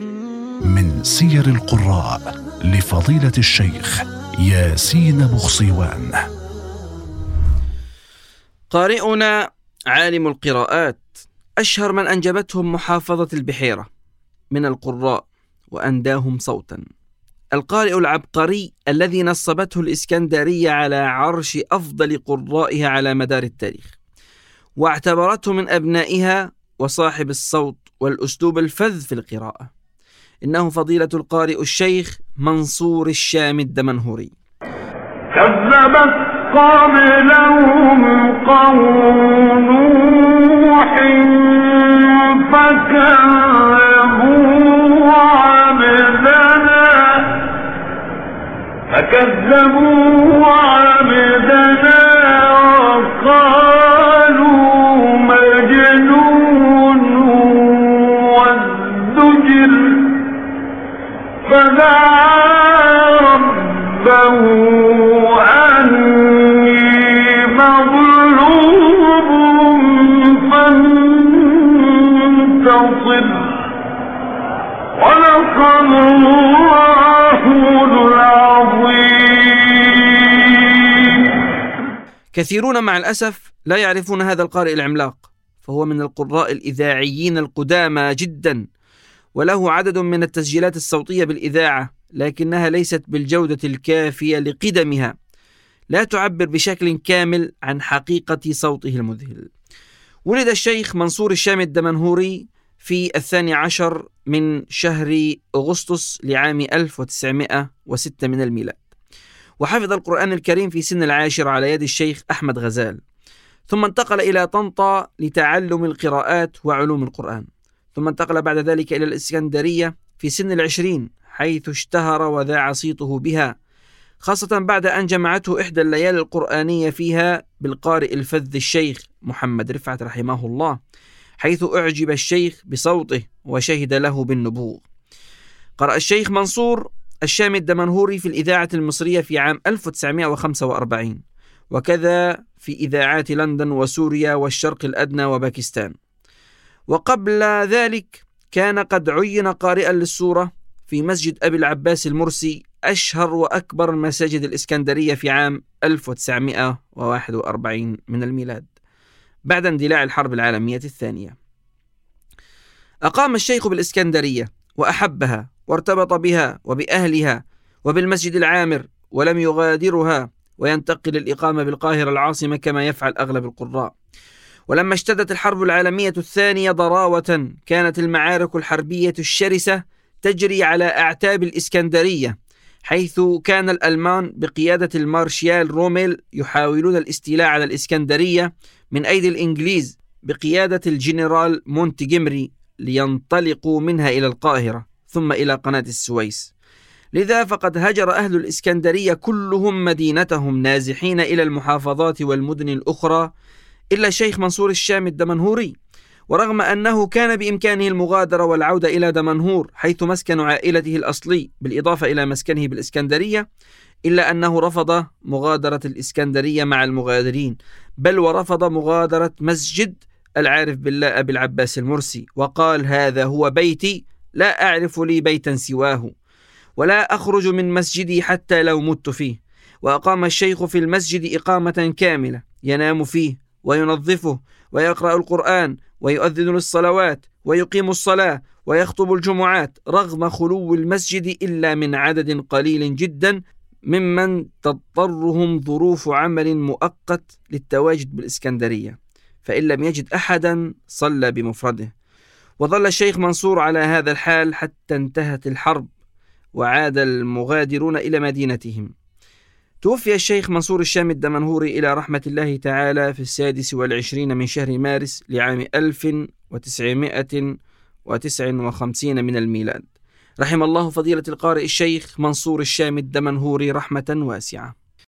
من سير القراء لفضيلة الشيخ ياسين بخصيوان قارئنا عالم القراءات أشهر من أنجبتهم محافظة البحيرة. من القراء وأنداهم صوتا. القارئ العبقري الذي نصبته الإسكندرية على عرش أفضل قرائها على مدار التاريخ. واعتبرته من أبنائها وصاحب الصوت والأسلوب الفذ في القراءة. إنه فضيلة القارئ الشيخ منصور الشام الدمنهوري. كذبت قبلهم قوم نوح فكذبوا عبدنا فكذبوا كثيرون مع الأسف لا يعرفون هذا القارئ العملاق فهو من القراء الإذاعيين القدامى جدا وله عدد من التسجيلات الصوتية بالإذاعة. لكنها ليست بالجودة الكافية لقدمها. لا تعبر بشكل كامل عن حقيقة صوته المذهل. ولد الشيخ منصور الشام الدمنهوري في الثاني عشر من شهر أغسطس لعام 1906 من الميلاد. وحفظ القرآن الكريم في سن العاشر على يد الشيخ أحمد غزال. ثم انتقل إلى طنطا لتعلم القراءات وعلوم القرآن. ثم انتقل بعد ذلك إلى الإسكندرية في سن العشرين حيث اشتهر وذاع صيته بها خاصة بعد أن جمعته إحدى الليالي القرآنية فيها بالقارئ الفذ الشيخ محمد رفعت رحمه الله حيث أعجب الشيخ بصوته وشهد له بالنبوغ. قرأ الشيخ منصور الشامي الدمنهوري في الإذاعة المصرية في عام 1945 وكذا في إذاعات لندن وسوريا والشرق الأدنى وباكستان. وقبل ذلك كان قد عين قارئا للسورة في مسجد أبي العباس المرسي أشهر وأكبر مساجد الإسكندرية في عام 1941 من الميلاد بعد اندلاع الحرب العالمية الثانية. أقام الشيخ بالإسكندرية وأحبها وارتبط بها وبأهلها وبالمسجد العامر ولم يغادرها وينتقل الإقامة بالقاهرة العاصمة كما يفعل أغلب القراء. ولما اشتدت الحرب العالمية الثانية ضراوة كانت المعارك الحربية الشرسة تجري على أعتاب الإسكندرية حيث كان الألمان بقيادة المارشيال روميل يحاولون الاستيلاء على الإسكندرية من أيدي الإنجليز بقيادة الجنرال مونتجمري لينطلقوا منها إلى القاهرة ثم إلى قناة السويس. لذا فقد هجر أهل الإسكندرية كلهم مدينتهم نازحين إلى المحافظات والمدن الأخرى إلا الشيخ منصور الشام الدمنهوري. ورغم أنه كان بإمكانه المغادرة والعودة إلى دمنهور حيث مسكن عائلته الأصلي بالإضافة إلى مسكنه بالإسكندرية إلا أنه رفض مغادرة الإسكندرية مع المغادرين بل ورفض مغادرة مسجد العارف بالله أبي العباس المرسي وقال هذا هو بيتي لا أعرف لي بيتا سواه ولا أخرج من مسجدي حتى لو مت فيه وأقام الشيخ في المسجد إقامة كاملة ينام فيه وينظفه ويقرأ القرآن ويؤذن للصلوات ويقيم الصلاة ويخطب الجمعات رغم خلو المسجد إلا من عدد قليل جدا ممن تضطرهم ظروف عمل مؤقت للتواجد بالإسكندرية فإن لم يجد أحدا صلى بمفرده. وظل الشيخ منصور على هذا الحال حتى انتهت الحرب وعاد المغادرون إلى مدينتهم. توفي الشيخ منصور الشام الدمنهوري إلى رحمة الله تعالى في السادس والعشرين من شهر مارس لعام ألف وتسعمائة وتسع وخمسين من الميلاد. رحم الله فضيلة القارئ الشيخ منصور الشام الدمنهوري رحمة واسعة.